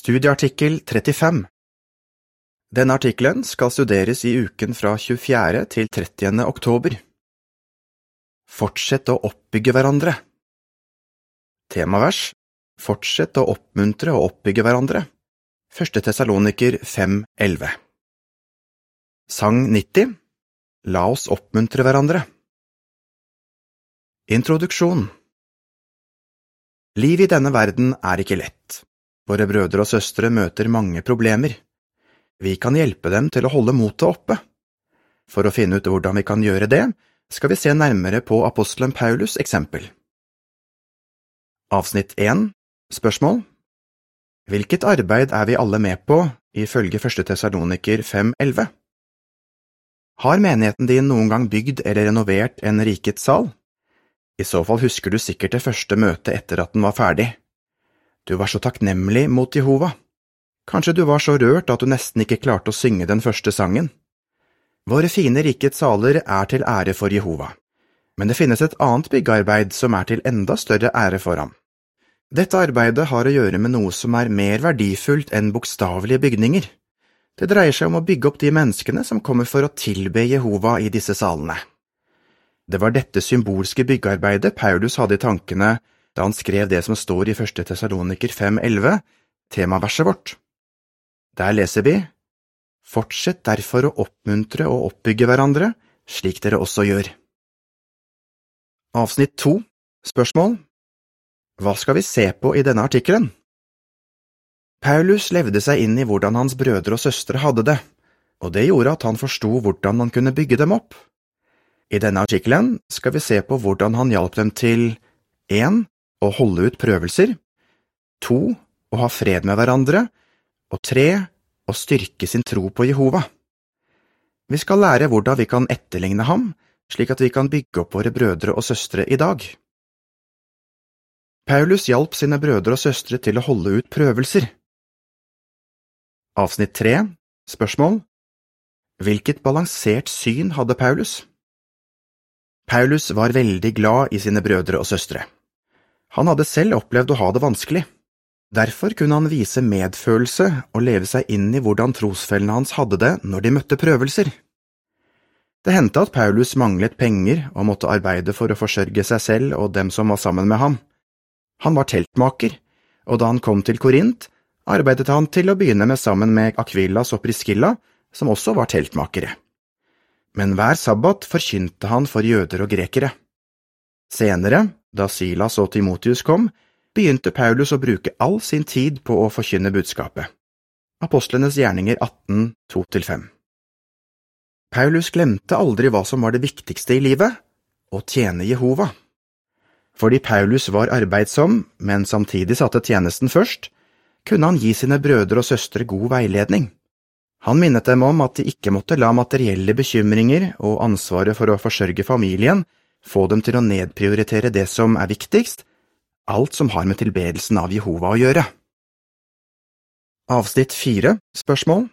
Studieartikkel 35 Denne artikkelen skal studeres i uken fra 24. til 30. oktober. Fortsett å oppbygge hverandre. Temavers Fortsett å oppmuntre og oppbygge hverandre. Første Tessaloniker 5.11 Sang 90 La oss oppmuntre hverandre. Introduksjon Liv i denne verden er ikke lett. Våre brødre og søstre møter mange problemer. Vi kan hjelpe dem til å holde motet oppe. For å finne ut hvordan vi kan gjøre det, skal vi se nærmere på apostelen Paulus' eksempel. Avsnitt 1 Spørsmål Hvilket arbeid er vi alle med på, ifølge første Tessaloniker 5.11? Har menigheten din noen gang bygd eller renovert en rikets sal? I så fall husker du sikkert det første møtet etter at den var ferdig. Du var så takknemlig mot Jehova. Kanskje du var så rørt at du nesten ikke klarte å synge den første sangen. Våre fine rikets saler er til ære for Jehova, men det finnes et annet byggearbeid som er til enda større ære for ham. Dette arbeidet har å gjøre med noe som er mer verdifullt enn bokstavelige bygninger. Det dreier seg om å bygge opp de menneskene som kommer for å tilbe Jehova i disse salene. Det var dette symbolske byggearbeidet Paulus hadde i tankene da han skrev det som står i første Tessaloniker 5.11, temaverset vårt. Der leser vi Fortsett derfor å oppmuntre og oppbygge hverandre, slik dere også gjør. Avsnitt to Spørsmål Hva skal vi se på i denne artikkelen? Paulus levde seg inn i hvordan hans brødre og søstre hadde det, og det gjorde at han forsto hvordan han kunne bygge dem opp. I denne artikkelen skal vi se på hvordan han hjalp dem til 1. å holde ut prøvelser, to, å ha fred med hverandre, og tre, å styrke sin tro på Jehova. Vi skal lære hvordan vi kan etterligne ham, slik at vi kan bygge opp våre brødre og søstre i dag. Paulus hjalp sine brødre og søstre til å holde ut prøvelser. Avsnitt tre, Spørsmål Hvilket balansert syn hadde Paulus? Paulus var veldig glad i sine brødre og søstre. Han hadde selv opplevd å ha det vanskelig. Derfor kunne han vise medfølelse og leve seg inn i hvordan trosfellene hans hadde det når de møtte prøvelser. Det hendte at Paulus manglet penger og måtte arbeide for å forsørge seg selv og dem som var sammen med ham. Han var teltmaker, og da han kom til Korint, arbeidet han til å begynne med sammen med Akvilas og Priskilla, som også var teltmakere. Men hver sabbat forkynte han for jøder og grekere. Senere, da Silas og Timotius kom, begynte Paulus å bruke all sin tid på å forkynne budskapet. Apostlenes gjerninger 18, 2–5 Paulus glemte aldri hva som var det viktigste i livet – å tjene Jehova. Fordi Paulus var arbeidsom, men samtidig satte tjenesten først, kunne han gi sine brødre og søstre god veiledning. Han minnet dem om at de ikke måtte la materielle bekymringer og ansvaret for å forsørge familien få dem til å nedprioritere det som er viktigst, alt som har med tilbedelsen av Jehova å gjøre. Avsnitt fire Spørsmål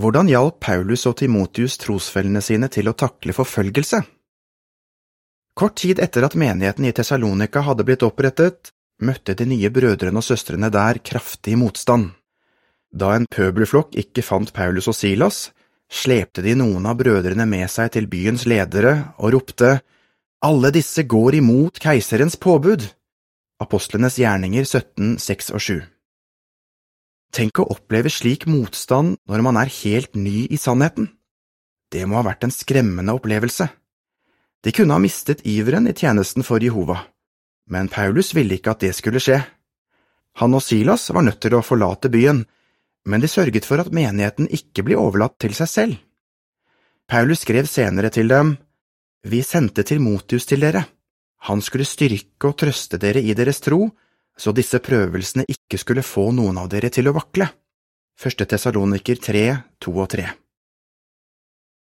Hvordan hjalp Paulus og Timotius trosfellene sine til å takle forfølgelse? Kort tid etter at menigheten i Tessalonika hadde blitt opprettet, møtte de nye brødrene og søstrene der kraftig motstand. Da en pøbelflokk ikke fant Paulus og Silas, slepte de noen av brødrene med seg til byens ledere og ropte Alle disse går imot keiserens påbud! Apostlenes gjerninger 17, 6 og 7 Tenk å oppleve slik motstand når man er helt ny i sannheten. Det må ha vært en skremmende opplevelse. De kunne ha mistet iveren i tjenesten for Jehova, men Paulus ville ikke at det skulle skje. Han og Silas var nødt til å forlate byen, men de sørget for at menigheten ikke ble overlatt til seg selv. Paulus skrev senere til dem, Vi sendte Timotius til dere. Han skulle styrke og trøste dere i deres tro, så disse prøvelsene ikke skulle få noen av dere til å vakle. Første Tesaloniker 3, 2 og 3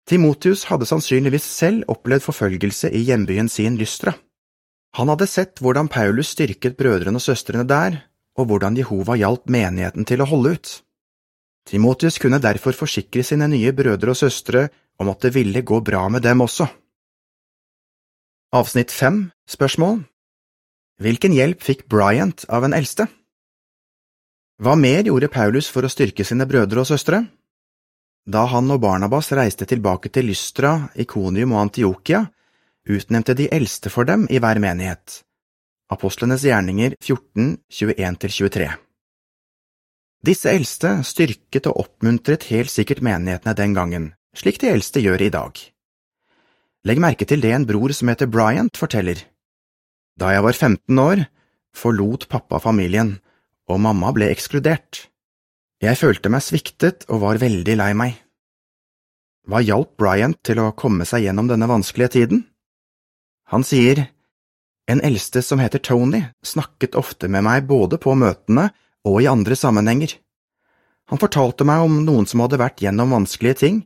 Timotius hadde sannsynligvis selv opplevd forfølgelse i hjembyen sin Lystra. Han hadde sett hvordan Paulus styrket brødrene og søstrene der, og hvordan Jehova hjalp menigheten til å holde ut. Timotius kunne derfor forsikre sine nye brødre og søstre om at det ville gå bra med dem også. Avsnitt fem Spørsmål Hvilken hjelp fikk Bryant av en eldste? Hva mer gjorde Paulus for å styrke sine brødre og søstre? Da han og Barnabas reiste tilbake til Lystra, Ikonium og Antiokia, utnevnte de eldste for dem i hver menighet. Apostlenes gjerninger 14, 21–23 Disse eldste styrket og oppmuntret helt sikkert menighetene den gangen, slik de eldste gjør i dag. Legg merke til det en bror som heter Bryant forteller. Da jeg var 15 år, forlot pappa familien, og mamma ble ekskludert. Jeg følte meg sviktet og var veldig lei meg. Hva hjalp Bryant til å komme seg gjennom denne vanskelige tiden? Han sier, En eldste som heter Tony, snakket ofte med meg både på møtene og i andre sammenhenger. Han fortalte meg om noen som hadde vært gjennom vanskelige ting,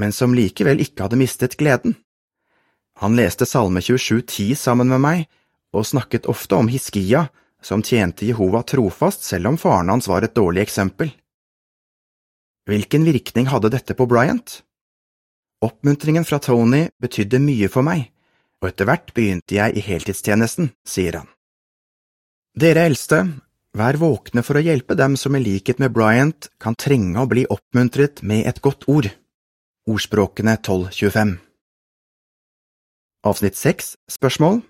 men som likevel ikke hadde mistet gleden. Han leste Salme 27,10 sammen med meg og snakket ofte om Hiskia, som tjente Jehova trofast selv om faren hans var et dårlig eksempel. Hvilken virkning hadde dette på Bryant? Oppmuntringen fra Tony betydde mye for meg, og etter hvert begynte jeg i heltidstjenesten, sier han. Dere eldste, vær våkne for å hjelpe dem som i likhet med Bryant kan trenge å bli oppmuntret med et godt ord. Ordspråkene 1225 Avsnitt 6 Spørsmål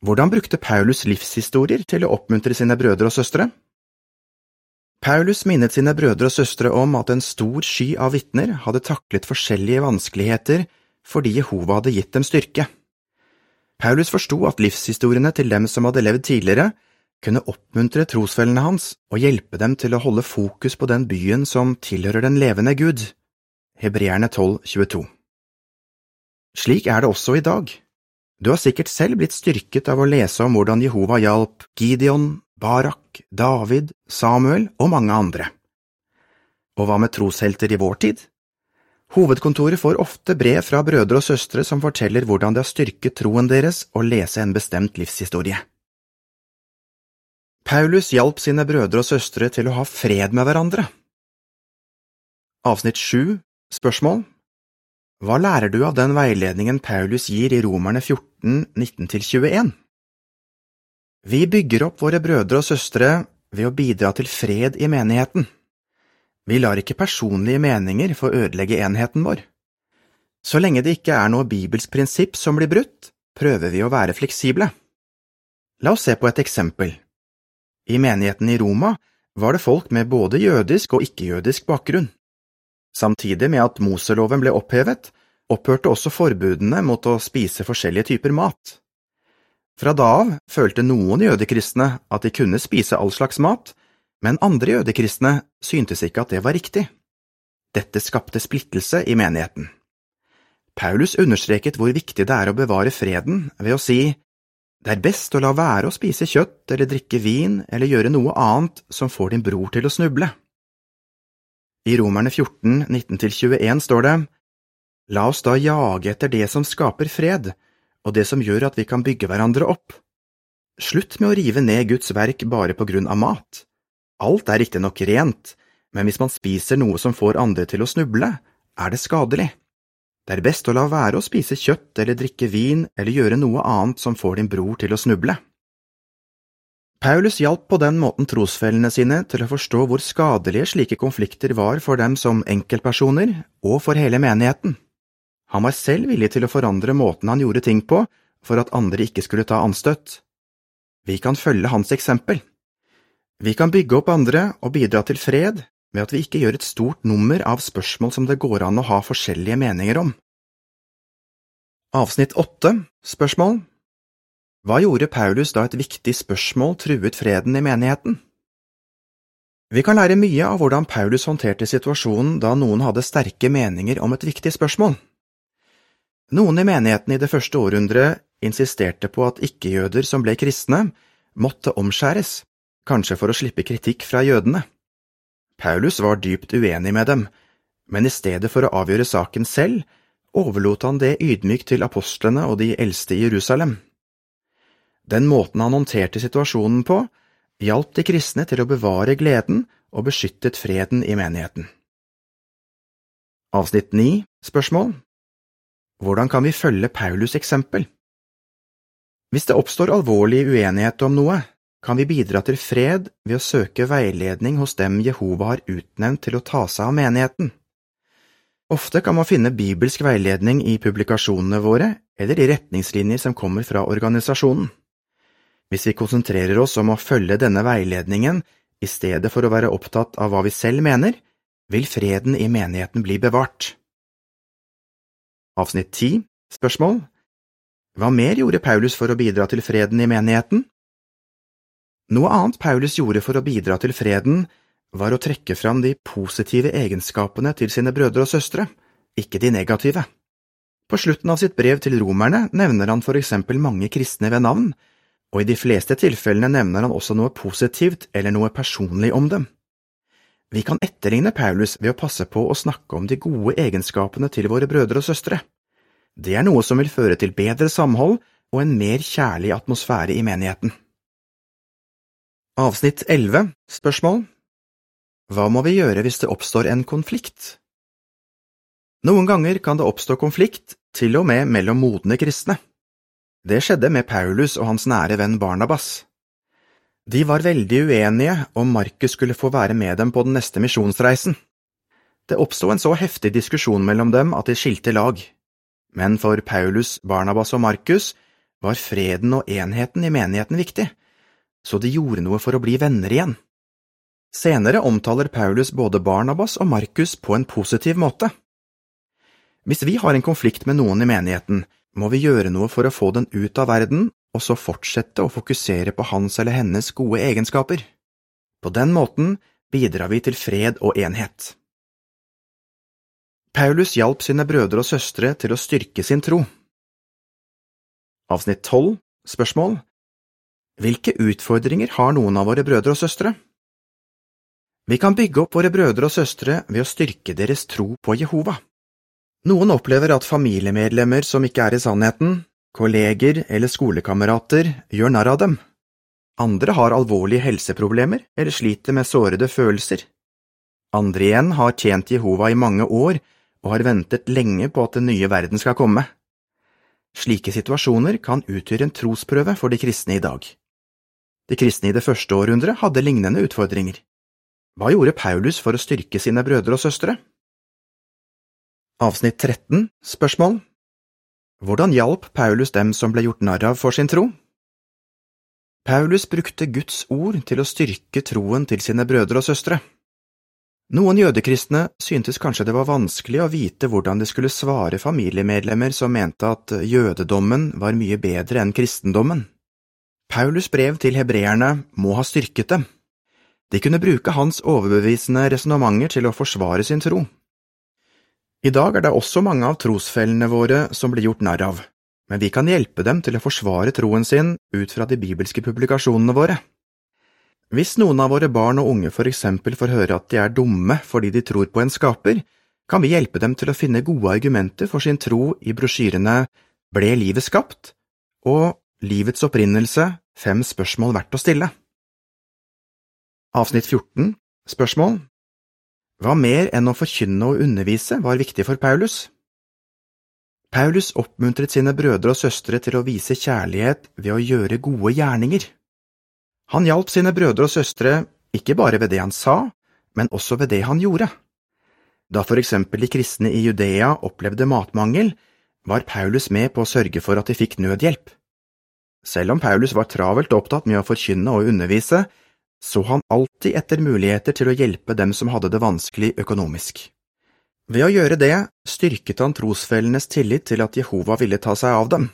hvordan brukte Paulus livshistorier til å oppmuntre sine brødre og søstre? Paulus minnet sine brødre og søstre om at en stor sky av vitner hadde taklet forskjellige vanskeligheter fordi Jehova hadde gitt dem styrke. Paulus forsto at livshistoriene til dem som hadde levd tidligere, kunne oppmuntre trosfellene hans og hjelpe dem til å holde fokus på den byen som tilhører den levende Gud. Hebreerne 12, 22 Slik er det også i dag. Du har sikkert selv blitt styrket av å lese om hvordan Jehova hjalp Gideon, Barak, David, Samuel og mange andre. Og hva med troshelter i vår tid? Hovedkontoret får ofte brev fra brødre og søstre som forteller hvordan det har styrket troen deres å lese en bestemt livshistorie. Paulus hjalp sine brødre og søstre til å ha fred med hverandre. Avsnitt sju Spørsmål hva lærer du av den veiledningen Paulus gir i Romerne 14, 19–21? Vi bygger opp våre brødre og søstre ved å bidra til fred i menigheten. Vi lar ikke personlige meninger få ødelegge enheten vår. Så lenge det ikke er noe bibelsk prinsipp som blir brutt, prøver vi å være fleksible. La oss se på et eksempel. I menigheten i Roma var det folk med både jødisk og ikke-jødisk bakgrunn. Samtidig med at Moseloven ble opphevet, opphørte også forbudene mot å spise forskjellige typer mat. Fra da av følte noen jødekristne at de kunne spise all slags mat, men andre jødekristne syntes ikke at det var riktig. Dette skapte splittelse i menigheten. Paulus understreket hvor viktig det er å bevare freden ved å si det er best å la være å spise kjøtt eller drikke vin eller gjøre noe annet som får din bror til å snuble. I Romerne 14, 19–21 står det, La oss da jage etter det som skaper fred, og det som gjør at vi kan bygge hverandre opp. Slutt med å rive ned Guds verk bare på grunn av mat. Alt er riktignok rent, men hvis man spiser noe som får andre til å snuble, er det skadelig. Det er best å la være å spise kjøtt eller drikke vin eller gjøre noe annet som får din bror til å snuble. Paulus hjalp på den måten trosfellene sine til å forstå hvor skadelige slike konflikter var for dem som enkeltpersoner og for hele menigheten. Han var selv villig til å forandre måten han gjorde ting på for at andre ikke skulle ta anstøt. Vi kan følge hans eksempel. Vi kan bygge opp andre og bidra til fred ved at vi ikke gjør et stort nummer av spørsmål som det går an å ha forskjellige meninger om. Avsnitt åtte Spørsmål hva gjorde Paulus da et viktig spørsmål truet freden i menigheten? Vi kan lære mye av hvordan Paulus håndterte situasjonen da noen hadde sterke meninger om et viktig spørsmål. Noen i menigheten i det første århundret insisterte på at ikke-jøder som ble kristne, måtte omskjæres, kanskje for å slippe kritikk fra jødene. Paulus var dypt uenig med dem, men i stedet for å avgjøre saken selv, overlot han det ydmykt til apostlene og de eldste i Jerusalem. Den måten han håndterte situasjonen på, hjalp de kristne til å bevare gleden og beskyttet freden i menigheten. Avsnitt 9 Spørsmål Hvordan kan vi følge Paulus' eksempel? Hvis det oppstår alvorlig uenighet om noe, kan vi bidra til fred ved å søke veiledning hos dem Jehova har utnevnt til å ta seg av menigheten. Ofte kan man finne bibelsk veiledning i publikasjonene våre eller i retningslinjer som kommer fra organisasjonen. Hvis vi konsentrerer oss om å følge denne veiledningen i stedet for å være opptatt av hva vi selv mener, vil freden i menigheten bli bevart. Avsnitt 10 Spørsmål Hva mer gjorde Paulus for å bidra til freden i menigheten? Noe annet Paulus gjorde for å bidra til freden, var å trekke fram de positive egenskapene til sine brødre og søstre, ikke de negative. På slutten av sitt brev til romerne nevner han for eksempel mange kristne ved navn, og i de fleste tilfellene nevner han også noe positivt eller noe personlig om dem. Vi kan etterligne Paulus ved å passe på å snakke om de gode egenskapene til våre brødre og søstre. Det er noe som vil føre til bedre samhold og en mer kjærlig atmosfære i menigheten. Avsnitt 11 Spørsmål Hva må vi gjøre hvis det oppstår en konflikt? Noen ganger kan det oppstå konflikt, til og med mellom modne kristne. Det skjedde med Paulus og hans nære venn Barnabas. De var veldig uenige om Markus skulle få være med dem på den neste misjonsreisen. Det oppsto en så heftig diskusjon mellom dem at de skilte lag, men for Paulus, Barnabas og Markus var freden og enheten i menigheten viktig, så de gjorde noe for å bli venner igjen. Senere omtaler Paulus både Barnabas og Markus på en positiv måte. Hvis vi har en konflikt med noen i menigheten, må vi gjøre noe for å få den ut av verden og så fortsette å fokusere på hans eller hennes gode egenskaper. På den måten bidrar vi til fred og enhet. Paulus hjalp sine brødre og søstre til å styrke sin tro. Avsnitt 12 Spørsmål Hvilke utfordringer har noen av våre brødre og søstre? Vi kan bygge opp våre brødre og søstre ved å styrke deres tro på Jehova. Noen opplever at familiemedlemmer som ikke er i sannheten, kolleger eller skolekamerater gjør narr av dem. Andre har alvorlige helseproblemer eller sliter med sårede følelser. Andre igjen har tjent Jehova i mange år og har ventet lenge på at den nye verden skal komme. Slike situasjoner kan utgjøre en trosprøve for de kristne i dag. De kristne i det første århundret hadde lignende utfordringer. Hva gjorde Paulus for å styrke sine brødre og søstre? Avsnitt 13 Spørsmål Hvordan hjalp Paulus dem som ble gjort narr av for sin tro? Paulus brukte Guds ord til å styrke troen til sine brødre og søstre. Noen jødekristne syntes kanskje det var vanskelig å vite hvordan de skulle svare familiemedlemmer som mente at jødedommen var mye bedre enn kristendommen. Paulus' brev til hebreerne må ha styrket dem. De kunne bruke hans overbevisende resonnementer til å forsvare sin tro. I dag er det også mange av trosfellene våre som blir gjort narr av, men vi kan hjelpe dem til å forsvare troen sin ut fra de bibelske publikasjonene våre. Hvis noen av våre barn og unge for eksempel får høre at de er dumme fordi de tror på en skaper, kan vi hjelpe dem til å finne gode argumenter for sin tro i brosjyrene Ble livet skapt? og Livets opprinnelse – fem spørsmål verdt å stille. Avsnitt 14 Spørsmål hva mer enn å forkynne og undervise var viktig for Paulus? Paulus oppmuntret sine brødre og søstre til å vise kjærlighet ved å gjøre gode gjerninger. Han hjalp sine brødre og søstre ikke bare ved det han sa, men også ved det han gjorde. Da for eksempel de kristne i Judea opplevde matmangel, var Paulus med på å sørge for at de fikk nødhjelp. Selv om Paulus var travelt opptatt med å forkynne og undervise, så han alltid etter muligheter til å hjelpe dem som hadde det vanskelig økonomisk. Ved å gjøre det styrket han trosfellenes tillit til at Jehova ville ta seg av dem.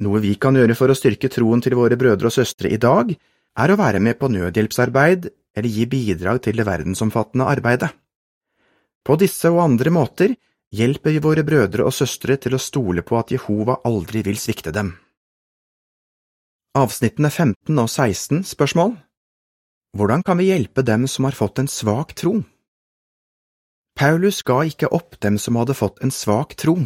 Noe vi kan gjøre for å styrke troen til våre brødre og søstre i dag, er å være med på nødhjelpsarbeid eller gi bidrag til det verdensomfattende arbeidet. På disse og andre måter hjelper vi våre brødre og søstre til å stole på at Jehova aldri vil svikte dem. Avsnittene 15 og 16 Spørsmål Hvordan kan vi hjelpe dem som har fått en svak tro? Paulus ga ikke opp dem som hadde fått en svak tro.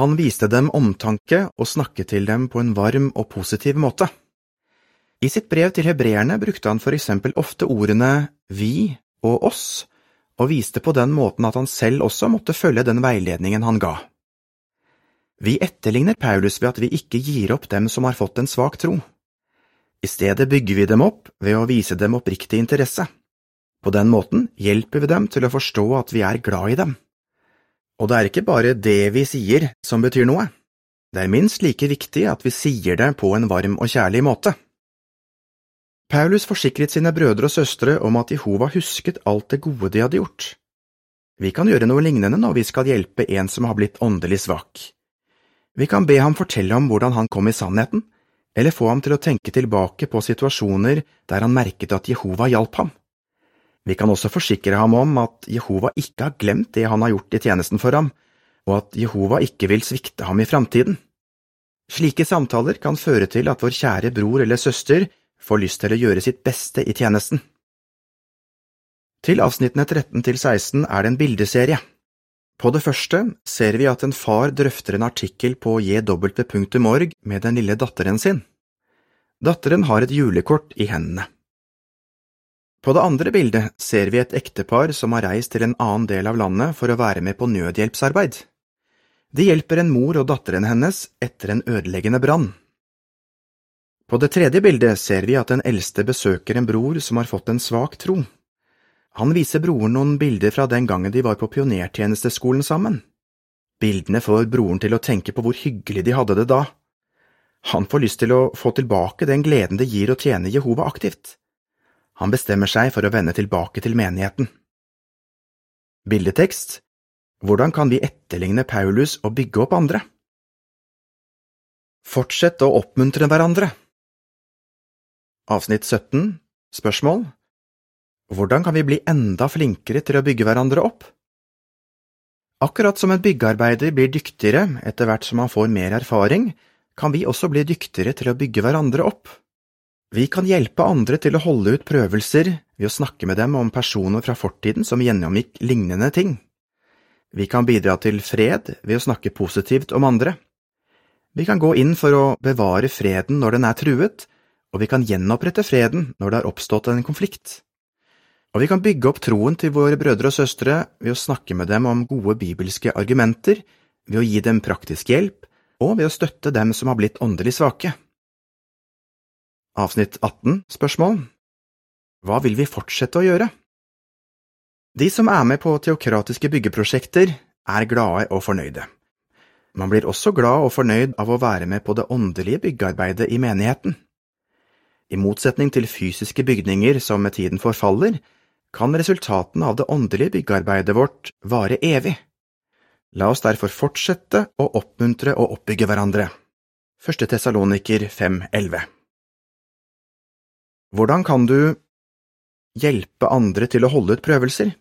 Han viste dem omtanke og snakket til dem på en varm og positiv måte. I sitt brev til hebreerne brukte han for eksempel ofte ordene vi og oss, og viste på den måten at han selv også måtte følge den veiledningen han ga. Vi etterligner Paulus ved at vi ikke gir opp dem som har fått en svak tro. I stedet bygger vi dem opp ved å vise dem oppriktig interesse. På den måten hjelper vi dem til å forstå at vi er glad i dem. Og det er ikke bare det vi sier som betyr noe, det er minst like viktig at vi sier det på en varm og kjærlig måte. Paulus forsikret sine brødre og søstre om at Jehova husket alt det gode de hadde gjort. Vi kan gjøre noe lignende når vi skal hjelpe en som har blitt åndelig svak. Vi kan be ham fortelle om hvordan han kom i sannheten, eller få ham til å tenke tilbake på situasjoner der han merket at Jehova hjalp ham. Vi kan også forsikre ham om at Jehova ikke har glemt det han har gjort i tjenesten for ham, og at Jehova ikke vil svikte ham i framtiden. Slike samtaler kan føre til at vår kjære bror eller søster får lyst til å gjøre sitt beste i tjenesten. Til avsnittene 13 til 16 er det en bildeserie. På det første ser vi at en far drøfter en artikkel på jw.org med den lille datteren sin. Datteren har et julekort i hendene. På det andre bildet ser vi et ektepar som har reist til en annen del av landet for å være med på nødhjelpsarbeid. De hjelper en mor og datteren hennes etter en ødeleggende brann. På det tredje bildet ser vi at den eldste besøker en bror som har fått en svak tro. Han viser broren noen bilder fra den gangen de var på pionertjenesteskolen sammen. Bildene får broren til å tenke på hvor hyggelig de hadde det da. Han får lyst til å få tilbake den gleden det gir å tjene Jehova aktivt. Han bestemmer seg for å vende tilbake til menigheten. Bildetekst Hvordan kan vi etterligne Paulus og bygge opp andre? Fortsett å oppmuntre hverandre. Avsnitt 17 Spørsmål Hvordan kan vi bli enda flinkere til å bygge hverandre opp? Akkurat som en byggearbeider blir dyktigere etter hvert som han får mer erfaring, kan vi også bli dyktigere til å bygge hverandre opp. Vi kan hjelpe andre til å holde ut prøvelser ved å snakke med dem om personer fra fortiden som gjennomgikk lignende ting. Vi kan bidra til fred ved å snakke positivt om andre. Vi kan gå inn for å bevare freden når den er truet, og vi kan gjenopprette freden når det har oppstått en konflikt. Og vi kan bygge opp troen til våre brødre og søstre ved å snakke med dem om gode bibelske argumenter, ved å gi dem praktisk hjelp, og ved å støtte dem som har blitt åndelig svake. Avsnitt 18 Spørsmål Hva vil vi fortsette å gjøre? De som er med på teokratiske byggeprosjekter, er glade og fornøyde. Man blir også glad og fornøyd av å være med på det åndelige byggearbeidet i menigheten. I motsetning til fysiske bygninger som med tiden forfaller, kan resultatene av det åndelige byggearbeidet vårt vare evig. La oss derfor fortsette å oppmuntre og oppbygge hverandre. 1. Tessaloniker 5.11 hvordan kan du hjelpe andre til å holde ut prøvelser?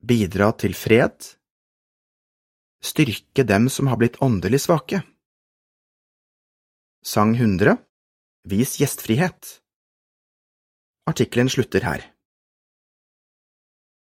Bidra til fred? Styrke dem som har blitt åndelig svake? Sang 100 Vis gjestfrihet Artikkelen slutter her.